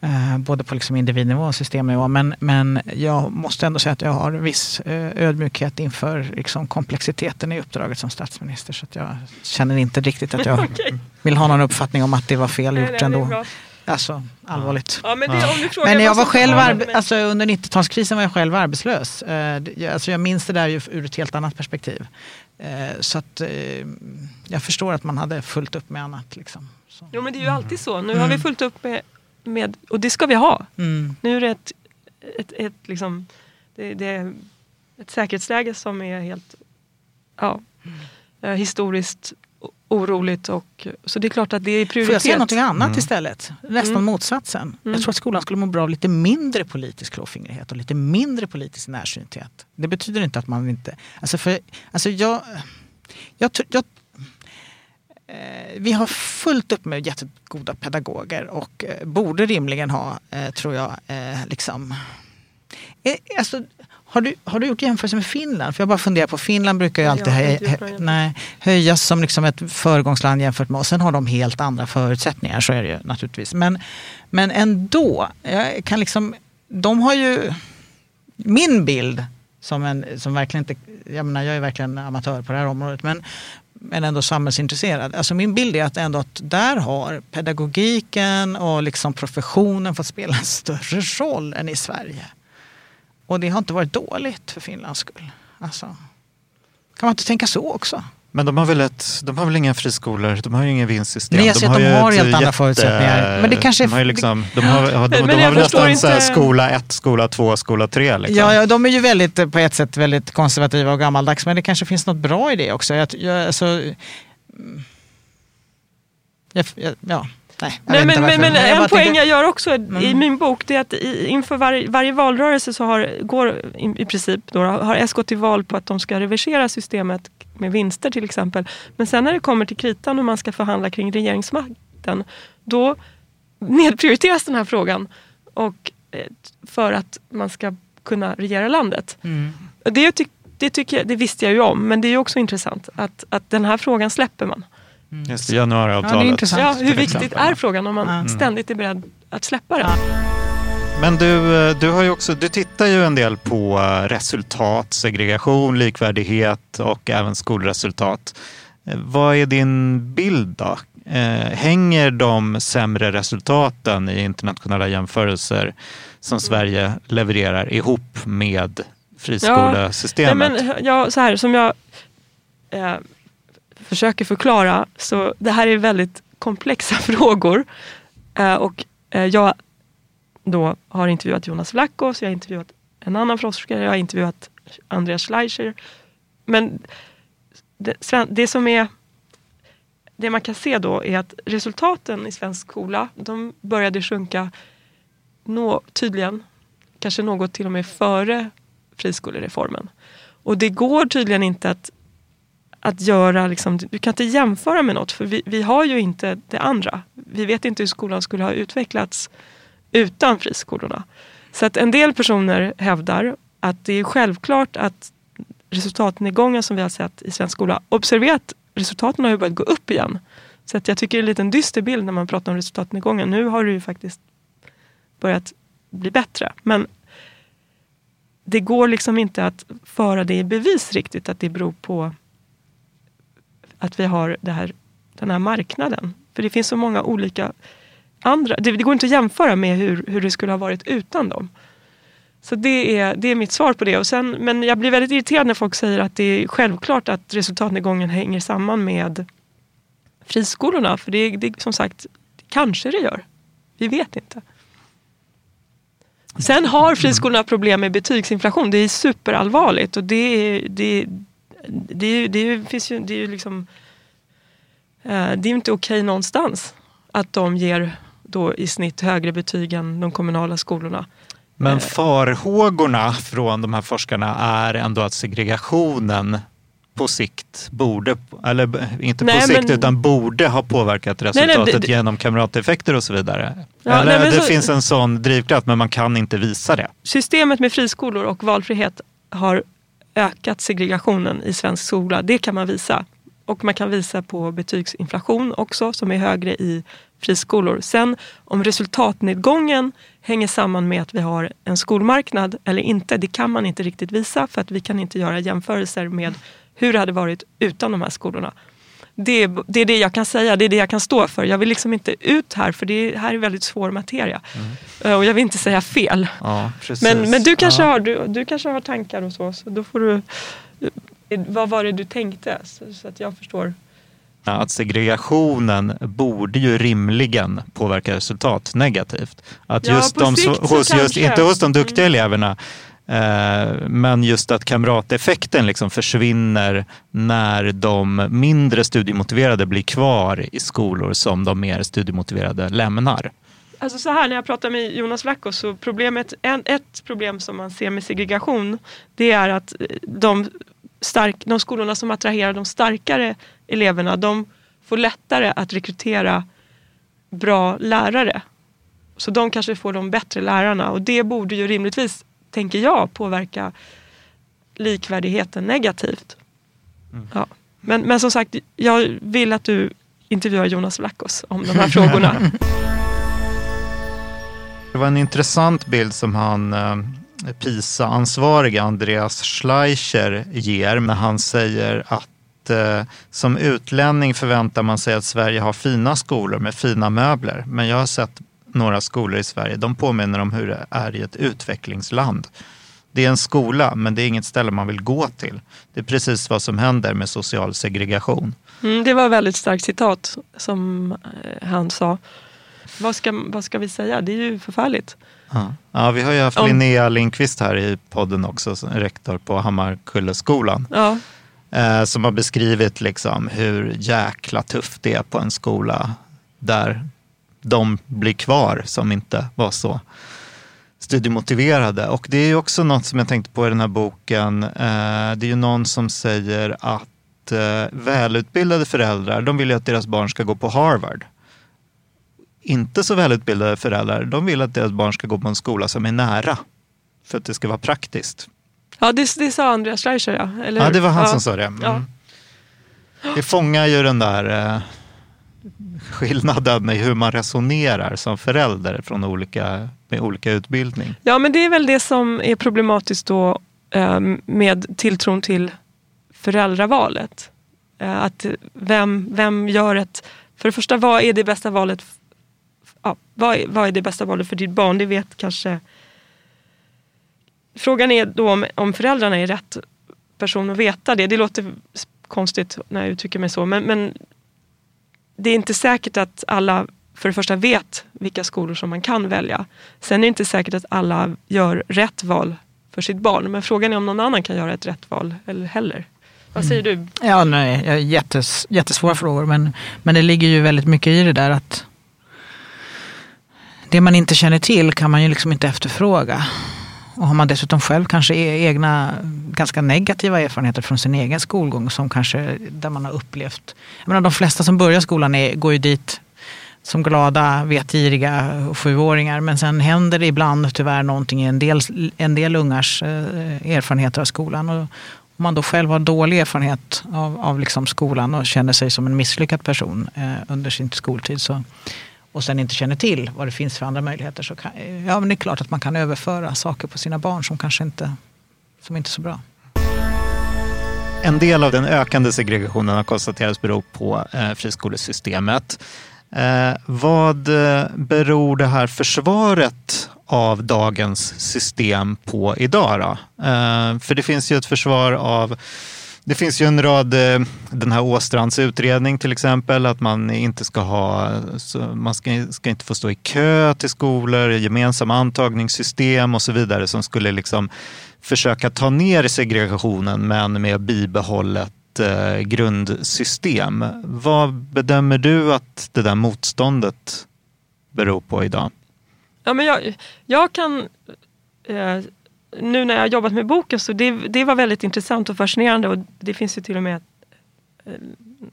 Eh, både på liksom individnivå och systemnivå. Men, men jag måste ändå säga att jag har viss eh, ödmjukhet inför liksom komplexiteten i uppdraget som statsminister. Så jag känner inte riktigt att jag vill ha någon uppfattning om att det var fel gjort nej, ändå. Alltså allvarligt. Ja, men det, Men jag var själv, arbe- alltså under 90-talskrisen var jag själv arbetslös. Eh, Alltså jag minns det där ju ur ett helt annat perspektiv. Eh, Så att eh, jag förstår att man hade fullt upp med annat. Liksom. Så. Jo men det är ju alltid så. Nu har vi fullt upp med, med och det ska vi ha. Mm. Nu är det ett, ett, ett, liksom, det, det ett säkerhetsläge som är helt ja, eh, historiskt oroligt. Och, så det är klart att det är prioritet. Får jag säga någonting annat istället? Nästan Mm. motsatsen. Mm. Jag tror att skolan skulle må bra av lite mindre politisk klåfingrighet och lite mindre politisk närsynthet. Det betyder inte att man inte... Alltså för, alltså jag, jag, jag, eh, vi har fullt upp med jättegoda pedagoger och eh, borde rimligen ha, eh, tror jag, liksom... Alltså, har, du, har du gjort jämförelse med Finland? För jag bara funderar på, Finland brukar ju alltid hö, jämförelse. nej, höjas som liksom ett föregångsland jämfört med oss. Sen har de helt andra förutsättningar, så är det ju naturligtvis. Men, men ändå, jag kan liksom, de har ju... Min bild, som, en, som verkligen inte... Jag menar, jag är verkligen amatör på det här området, men, men ändå samhällsintresserad. Alltså min bild är att ändå att där har pedagogiken och liksom professionen fått spela en större roll än i Sverige. Och det har inte varit dåligt för Finlands skull. Alltså, kan man inte tänka så också? Men de har, väl ett, de har väl inga friskolor, de har ju ingen vinstsystem. Nej, jag ser att de har ett helt andra förutsättningar. Men det kanske är- de har, liksom, de har, de, de jag har väl nästan så här inte- skola 1, skola 2, skola 3. Liksom. Ja, ja, de är ju väldigt, på ett sätt väldigt konservativa och gammaldags. Men det kanske finns något bra i det också. Jag, jag, alltså, mm. jag, jag, ja, nej, Nej, men, men, men en poäng tänkte- jag gör också i Mm. min bok det är att i, inför varje, varje valrörelse så har, går i, i princip då, har S gått till val på att de ska reversera systemet med vinster till exempel. Men sen när det kommer till kritan och man ska förhandla kring regeringsmakten då nedprioriteras den här frågan och, eh, för att man ska kunna regera landet. Mm. Det, ty, det, tycker jag, det visste jag ju om men det är ju också intressant att, att den här frågan släpper man. Just det, januariavtalet. Ja, det är intressant. Ja, hur viktigt exempel. är frågan om man Mm. ständigt är beredd att släppa den? Ja. Men du, eh, du, har ju också, du tittar ju en del på eh, resultat, segregation, likvärdighet och även skolresultat. Eh, Vad är din bild då? Hänger de sämre resultaten i internationella jämförelser som Sverige levererar ihop med friskolesystemet? Nej, men, ja, så här, som jag eh, försöker förklara, så det här är väldigt komplexa frågor. Eh, och eh, jag då har intervjuat Jonas Vlachos, jag har intervjuat en annan forskare, jag har intervjuat Andreas Schleicher. Men det, det som är det man kan se då är att resultaten i svensk skola, de började sjunka nå, tydligen, kanske något till och med före friskolereformen. Och det går tydligen inte att, att göra, liksom, du kan inte jämföra med något för vi, vi har ju inte det andra. Vi vet inte hur skolan skulle ha utvecklats utan friskolorna. Så att en del personer hävdar att det är självklart att resultatnedgången som vi har sett i svensk skola, observera att resultaten har ju börjat gå upp igen. Så att jag tycker det är en liten dyster bild när man pratar om resultatnedgången. Nu har det ju faktiskt börjat bli bättre. Men det går liksom inte att föra det i bevis riktigt att det beror på att vi har det här, den här marknaden. För det finns så många olika andra. Det, det går inte att jämföra med hur, hur det skulle ha varit utan dem. Så det är, det är mitt svar på det. Och sen, men jag blir väldigt irriterad när folk säger att det är självklart att resultatnedgången hänger samman med friskolorna. För det, det som sagt, kanske det gör. Vi vet inte. Sen har friskolorna problem med betygsinflation. Det är superallvarligt. Och det, det, det, det, det, finns ju, det är ju liksom... eh, Det är inte okej någonstans att de ger då i snitt högre betyg än de kommunala skolorna. Men farhågorna från de här forskarna är ändå att segregationen på sikt borde, eller inte på Nej, sikt men- utan borde ha påverkat nej, resultatet det- genom kamrateffekter och så vidare. Ja, eller nej, det så- finns en sån drivkraft men man kan inte visa det. Systemet med friskolor och valfrihet har ökat segregationen i svensk skola. Det kan man visa. Och man kan visa på betygsinflation också som är högre i friskolor. Sen om resultatnedgången hänger samman med att vi har en skolmarknad eller inte, det kan man inte riktigt visa för att vi kan inte göra jämförelser med hur det hade varit utan de här skolorna. Det är, det är det jag kan säga, det är det jag kan stå för. Jag vill liksom inte ut här för det här är väldigt svår materia. Mm. Och jag vill inte säga fel. Ja, men, men du, kanske ja. har, du, du kanske har tankar och så, så då får du... Vad var det du tänkte? Så, så att jag förstår att segregationen borde ju rimligen påverka resultat negativt. Att just ja, de, hos just, inte hos de duktiga mm. eleverna, eh, Eh, men just att kamrateffekten liksom försvinner när de mindre studiemotiverade blir kvar i skolor som de mer studiemotiverade lämnar. Alltså så här när jag pratar med Jonas Vlachos så problemet, en, ett problem som man ser med segregation det är att eh, de, stark, de skolorna som attraherar de starkare eleverna, de får lättare att rekrytera bra lärare. Så de kanske får de bättre lärarna och det borde ju rimligtvis, tänker jag, påverka likvärdigheten negativt. Mm. Ja. Men, men som sagt, jag vill att du intervjuar Jonas Vlachos om de här frågorna. Det var en intressant bild som han eh, PISA-ansvarige Andreas Schleicher ger när han säger att eh, som utlänning förväntar man sig att Sverige har fina skolor med fina möbler. Men jag har sett några skolor i Sverige, de påminner om hur det är i ett utvecklingsland. Det är en skola, men det är inget ställe man vill gå till. Det är precis vad som händer med social segregation. Mm, det var ett väldigt starkt citat som eh, han sa. Vad ska, vad ska vi säga? Det är ju förfärligt. Ja, ja vi har ju haft Linnea Lindqvist här i podden också, rektor på Hammarkulleskolan. Ja eh, som har beskrivit liksom hur jäkla tufft det är på en skola där de blir kvar som inte var så studiemotiverade. Och det är ju också något som jag tänkte på i den här boken. Eh, det är ju någon som säger att eh, välutbildade föräldrar, de vill ju att deras barn ska gå på Harvard. Inte så välutbildade föräldrar, de vill att deras barn ska gå på en skola som är nära. För att det ska vara praktiskt. Ja, det, det sa Andreas Schleicher ja. Eller ja, det var han ja. som sa det. Mm. Ja. Det fångar ju den där eh, skillnaden i hur man resonerar som förälder från olika, med olika utbildning. Ja, men det är väl det som är problematiskt då eh, med tilltron till föräldravalet. Eh, att vem, vem gör ett... För det första, vad är det bästa valet? Ja, vad, är, vad är det bästa valet för ditt barn? Det vet kanske Frågan är då om, om föräldrarna är rätt person att veta det. Det låter konstigt när jag uttrycker mig så men, men det är inte säkert att alla för det första vet vilka skolor som man kan välja. Sen är det inte säkert att alla gör rätt val för sitt barn. Men frågan är om någon annan kan göra ett rätt val eller heller. Vad säger du? Mm. Ja, nej, jättes, jättesvåra frågor men, men det ligger ju väldigt mycket i det där att det man inte känner till kan man ju liksom inte efterfråga. Och har man dessutom själv kanske e- egna ganska negativa erfarenheter från sin egen skolgång som kanske där man har upplevt. Jag menar, de flesta som börjar skolan är, går ju dit som glada, vetgiriga sjuåringar. Men sen händer det ibland tyvärr någonting i en del, en del ungars eh, erfarenheter av skolan. Och om man då själv har dålig erfarenhet av, av liksom skolan och känner sig som en misslyckad person eh, under sin skoltid så och sen inte känner till vad det finns för andra möjligheter så kan, ja, men det är klart att man kan överföra saker på sina barn som kanske inte som inte är så bra. En del av den ökande segregationen har konstaterats bero på eh, friskolesystemet. Eh, vad eh, beror det här försvaret av dagens system på idag då? Eh, för det finns ju ett försvar av det finns ju en rad, eh, den här Åstrands utredning till exempel, att man inte ska ha, man ska, ska inte få stå i kö till skolor, gemensamma antagningssystem och så vidare som skulle liksom försöka ta ner segregationen men med bibehållet eh, grundsystem. Vad bedömer du att det där motståndet beror på idag? Ja, men jag, jag kan eh, nu när jag har jobbat med boken så det, det var väldigt intressant och fascinerande och det finns ju till och med eh,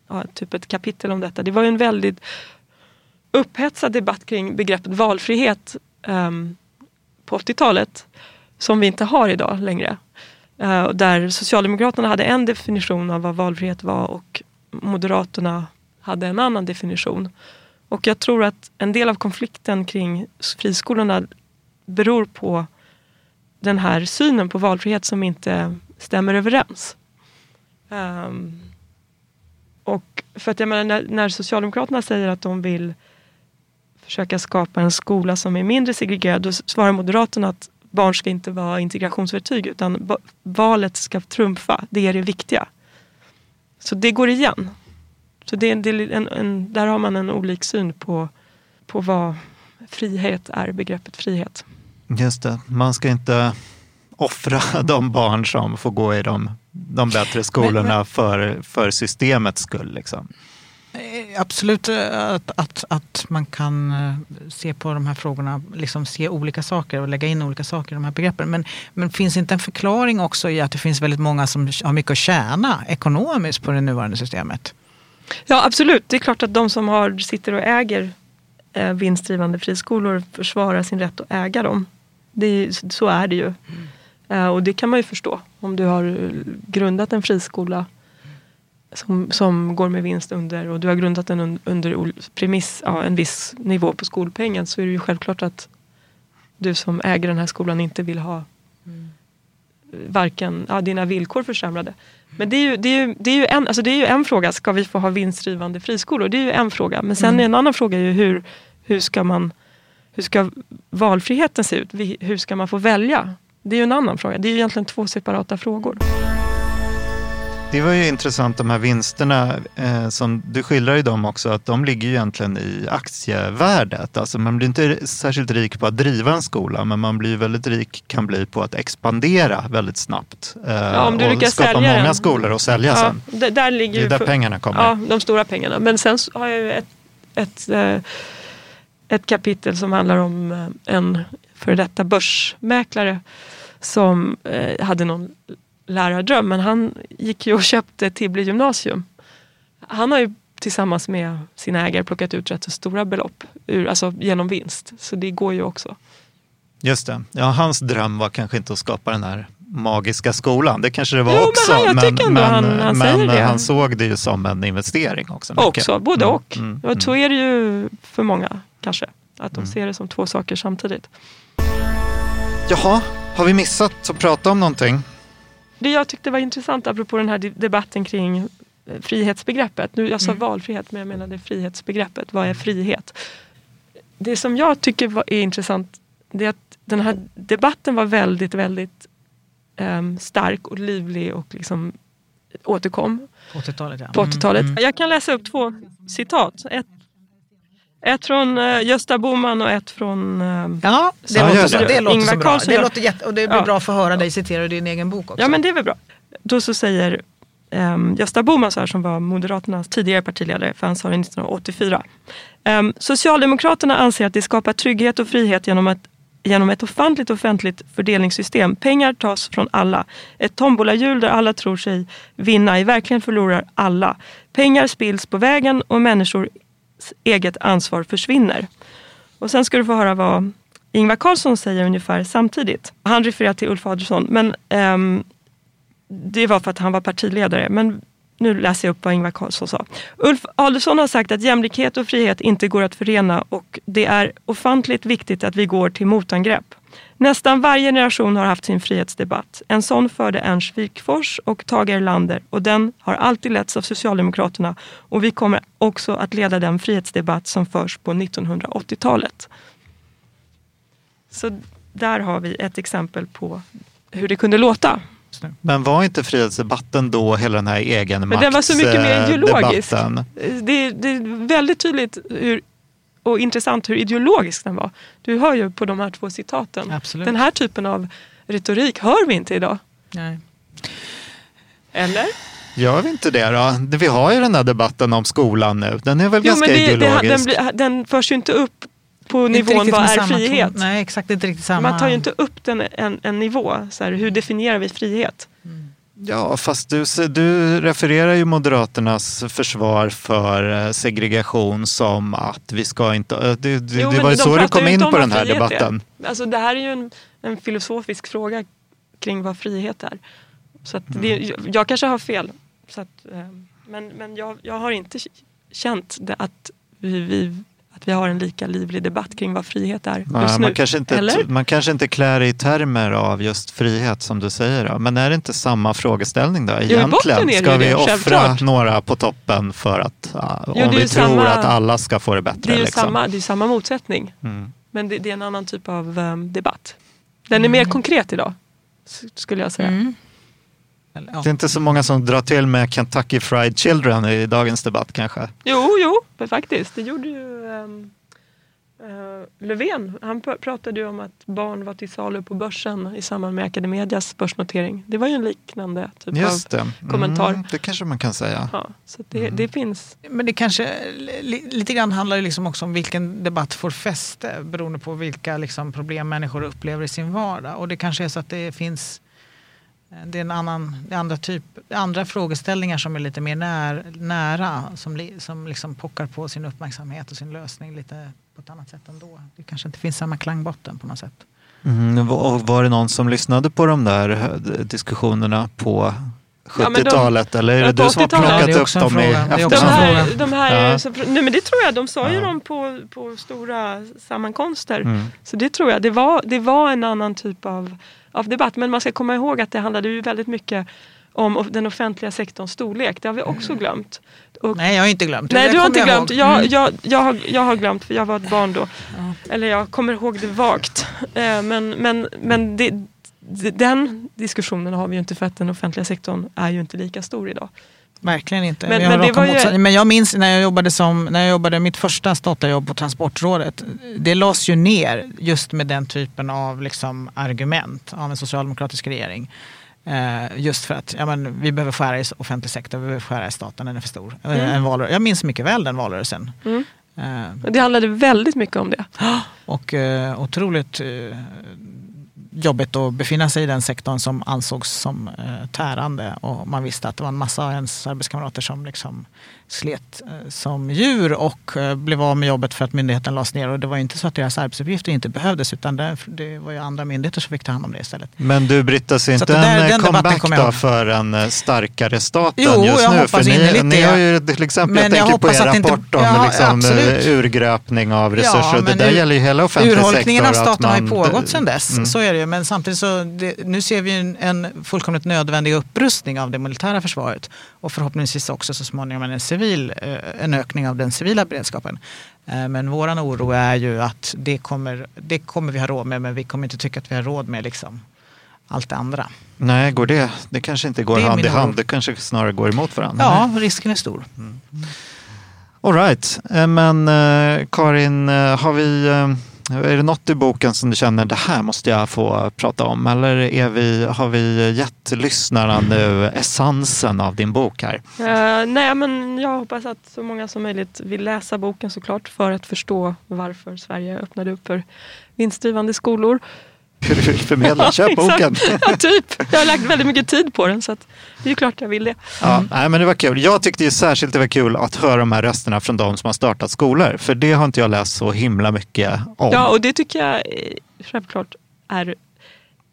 ja, typ ett kapitel om detta. Det var ju en väldigt upphetsad debatt kring begreppet valfrihet um, på 80-talet som vi inte har idag längre. Uh, där Socialdemokraterna hade en definition av vad valfrihet var och Moderaterna hade en annan definition. Och jag tror att en del av konflikten kring friskolorna beror på den här synen på valfrihet som inte stämmer överens. Um, och för att jag menar, när, när Socialdemokraterna säger att de vill försöka skapa en skola som är mindre segregerad, då svarar Moderaterna att barn ska inte vara integrationsverktyg utan valet ska trumfa, det är det viktiga. Så det går igen. Så det, det en, en, där har man en olik syn på, på vad frihet är, begreppet frihet. Just det, man ska inte offra de barn som får gå i de, de bättre skolorna men, men, för, för systemets skull. Liksom. Eh, absolut eh, att, att, att man kan eh, se på de här frågorna, liksom se olika saker och lägga in olika saker i de här begreppen. Men, men finns inte en förklaring också i att det finns väldigt många som har mycket att tjäna ekonomiskt på det nuvarande systemet? Ja absolut, det är klart att de som har, sitter och äger eh, vinstdrivande friskolor försvarar sin rätt att äga dem. Det, så är det ju. Mm. Eh, och det kan man ju förstå. Om du har grundat en friskola som, som går med vinst under och du har grundat den un, under premiss, ja, en viss nivå på skolpengen så är det ju självklart att du som äger den här skolan inte vill ha mm. varken ja, dina villkor försämrade. Men det är, ju, det, är ju, det, är ju en, alltså det är ju en fråga, ska vi få ha vinstdrivande friskolor? Det är ju en fråga. Men sen mm. en annan fråga är ju hur, hur ska man hur ska valfriheten se ut? Hur ska man få välja? Det är ju en annan fråga. Det är ju egentligen två separata frågor. Det var ju intressant de här vinsterna, eh, som du skildrar ju dem också, att de ligger ju egentligen i aktievärdet. Alltså man blir inte särskilt rik på att driva en skola, men man blir väldigt rik, kan bli på att expandera väldigt snabbt. Eh, ja, om du och skapa många den. skolor och sälja ja, sen. Där ligger det är där för, pengarna kommer. Ja, de stora pengarna. Men sen har jag ju ett, ett, eh, ett kapitel som handlar om eh, en före detta börsmäklare som eh, hade någon lärardröm men han gick ju och köpte Tibble gymnasium. Han har ju tillsammans med sina ägare plockat ut rätt så stora belopp ur, alltså genom vinst. Så det går ju också. Just det. Ja, hans dröm var kanske inte att skapa den här magiska skolan. Det kanske det var jo, också. Men, han, jag men, men, han, han, men det. han såg det ju som en investering också. Mycket. Också, både mm, och. Mm, mm, så är det ju för många kanske. Att de mm. ser det som två saker samtidigt. Jaha, har vi missat att prata om någonting? Det jag tyckte var intressant apropå den här debatten kring eh, frihetsbegreppet. Nu, jag sa mm. valfrihet men jag menade frihetsbegreppet. Vad är frihet? Det som jag tycker är intressant det är att den här debatten var väldigt, väldigt um, stark och livlig och liksom återkom. På 80-talet ja. På 80 mm. mm. Jag kan läsa upp två citat. Ett ett från uh, Gösta Boman och ett från uh, ja, det ja, låter, så, det låter Ingvar så bra. Carlsson. Det låter jätte, och det blir ja. bra att få höra dig citera din egen bok också. Ja men det är väl bra. Då så säger um, Gösta Boman så här, som var Moderaternas tidigare partiledare, för han sa det 1984. Um, Socialdemokraterna anser att det skapar trygghet och frihet genom att genom ett ofantligt offentligt fördelningssystem. Pengar tas från alla. Ett tombolahjul där alla tror sig vinna i verkligen förlorar alla. Pengar spills på vägen och människor eget ansvar försvinner. Och sen ska du få höra vad Ingvar Carlsson säger ungefär samtidigt. Han refererar till Ulf Adelsohn, men um, det var för att han var partiledare. Men nu läser jag upp vad Ingvar Carlsson sa. Ulf Adelsohn har sagt att jämlikhet och frihet inte går att förena och det är ofantligt viktigt att vi går till motangrepp. Nästan varje generation har haft sin frihetsdebatt. En sån förde Ernst Wigforss och Tage Erlander och den har alltid letts av Socialdemokraterna och vi kommer också att leda den frihetsdebatt som förs på 1980-talet. Så där har vi ett exempel på hur det kunde låta. Men var inte frihetsdebatten då hela den här egenmaktsdebatten? Men den var så mycket mer ideologisk. Det, det är väldigt tydligt hur och intressant hur ideologisk den var. Du hör ju på de här två citaten. Absolut. Den här typen av retorik hör vi inte idag. Nej. Eller? Gör vi inte det då? Vi har ju den här debatten om skolan nu. Den är väl jo, ganska men det, ideologisk? Det, den, den förs ju inte upp på nivån vad är frihet. Nej, exakt, inte riktigt samma. Man tar ju inte upp den en, en nivå. Så här, hur definierar vi frihet? Mm. Ja, fast du, du refererar ju Moderaternas försvar för eh, segregation som att vi ska inte... Eh, det, det, jo, det var ju så du kom in på den här debatten. Alltså, det här är ju en, en filosofisk fråga kring vad frihet är. Så att det, jag, jag kanske har fel. Så att, eh, men men jag, jag har inte känt det att vi, vi, att vi har en lika livlig debatt kring vad frihet är Nej, just nu. man, kanske inte, Eller? man kanske inte klär i termer av just frihet som du säger. Då. Men är det inte samma frågeställning då? Egentligen, det ska vi det, offra självklart. några på toppen för att, ja, Jo, om vi tror samma- att alla ska få det bättre? Det är ju liksom. samma, det är samma motsättning. Mm. Men det, det är en annan typ av um, debatt. Den är mer konkret idag. Skulle jag säga. Mm. Eller, ja. Det är inte så många som drar till med Kentucky Fried Children i dagens debatt kanske. Jo, jo, faktiskt. Det gjorde ju um, uh, Löfven. Han pr- pratade ju om att barn var till salu på börsen i samband med Academedias börsnotering. Det var ju en liknande typ Just av... det. kommentar. Mm, det kanske man kan säga. Ja, så det, det finns. Men det kanske li, lite grann handlar ju liksom också om vilken debatt får fäste beroende på vilka liksom problem människor upplever i sin vardag. Och det kanske är så att det finns det är en annan, det är andra, typ, andra frågeställningar som är lite mer när, nära som, li, som liksom pockar på sin uppmärksamhet och sin lösning lite på ett annat sätt ändå. Det kanske inte finns samma klangbotten på något sätt. Mm, och var det någon som lyssnade på de där eh, diskussionerna på Ja, men de- 70-talet? eller är det Ja, du som har 80-talet. plockat upp dem i De efterhand? här, de här, Ja. så, nej men det tror jag, de sa ju Ja. dem på, på stora sammankomster. Mm. Så det tror jag, det var, det var en annan typ av, av debatt. Men man ska komma ihåg att det handlade ju väldigt mycket om den offentliga sektorns storlek. Det har vi också glömt. Och, Nej, jag har inte glömt. nej, Det du har inte jag glömt. Jag, Mm. jag, jag, har, jag har glömt för jag var ett barn då. Eller jag kommer ihåg det vagt. Eh, Men, men, men det- den diskussionen har vi ju inte för att den offentliga sektorn är ju inte lika stor idag. Verkligen inte. Men- Men, jag men ju- men jag minns när jag jobbade som, när jag jobbade mitt första statliga jobb på Transportrådet. Det lades ju ner just med den typen av liksom argument av en socialdemokratisk regering. Eh, just för att ja, men, vi behöver skära i offentlig sektor, vi behöver skära i staten, den är för stor. Eh, Mm. En valrörelse. Jag minns mycket väl den valrörelsen. Mm. Eh, Det handlade väldigt mycket om det. och eh, otroligt eh, jobbigt att befinna sig i den sektorn som ansågs som eh, tärande. Och man visste att det var en massa av ens arbetskamrater som liksom slet eh, som djur och eh, blev av med jobbet för att myndigheten lades ner. Och det var inte så att deras arbetsuppgifter inte behövdes utan det, det var ju andra myndigheter som fick ta hand om det istället. Men du Britta, ser inte där- en eh, debatten comeback jag då för en starkare staten Jo, just jag nu? För ni, ni har ju till exempel, Men jag jag tänker på hoppas er att inte- rapport om Ja, liksom, absolut. urgröpning av resurser. och det där ur- gäller ju hela offentlig Urholkningen sektor. av att staten har ju man- pågått sedan dess. Mm. Så är det ju. Men samtidigt så det, nu ser vi en, en fullkomligt nödvändig upprustning av det militära försvaret. Och förhoppningsvis också så småningom en, civil, eh, en ökning av den civila beredskapen. Eh, Men våran oro är ju att det kommer, det kommer vi ha råd med men vi kommer inte tycka att vi har råd med liksom allt det andra. Nej, går det? Det kanske inte går hand i hand. Det kanske snarare går emot varandra. Ja, risken är stor. All right. Eh, Men Karin, har vi, är det något i boken som du känner det här måste jag få prata om? Eller är vi, har vi gett lyssnarna nu essensen av din bok här? Uh, nej, men jag hoppas att så många som möjligt vill läsa boken såklart för att förstå varför Sverige öppnade upp för vinstdrivande skolor. Hur du vill förmedla? Köp boken! Ja, typ. Jag har lagt väldigt mycket tid på den så att det är ju klart jag vill det. Ja, nej, men det var kul. Jag tyckte ju särskilt det var kul att höra de här rösterna från de som har startat skolor. För det har inte jag läst så himla mycket om. Ja, och det tycker jag eh, självklart är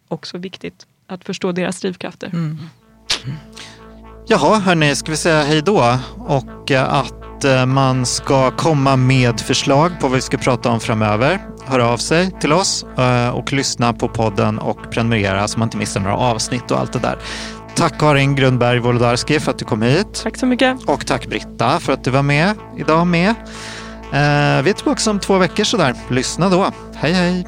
också viktigt. Att förstå deras drivkrafter. Mm. Jaha, hörni, ska vi säga hej då? Och eh, att eh, man ska komma med förslag på vad vi ska prata om framöver. Höra av sig till oss eh, och lyssna på podden och prenumerera så man inte missar några avsnitt och allt det där. Tack Karin Grundberg Wolodarski för att du kom hit. Tack så mycket. Och tack Britta för att du var med idag med. Eh, vi är tillbaka om två veckor sådär. Lyssna då. Hej hej!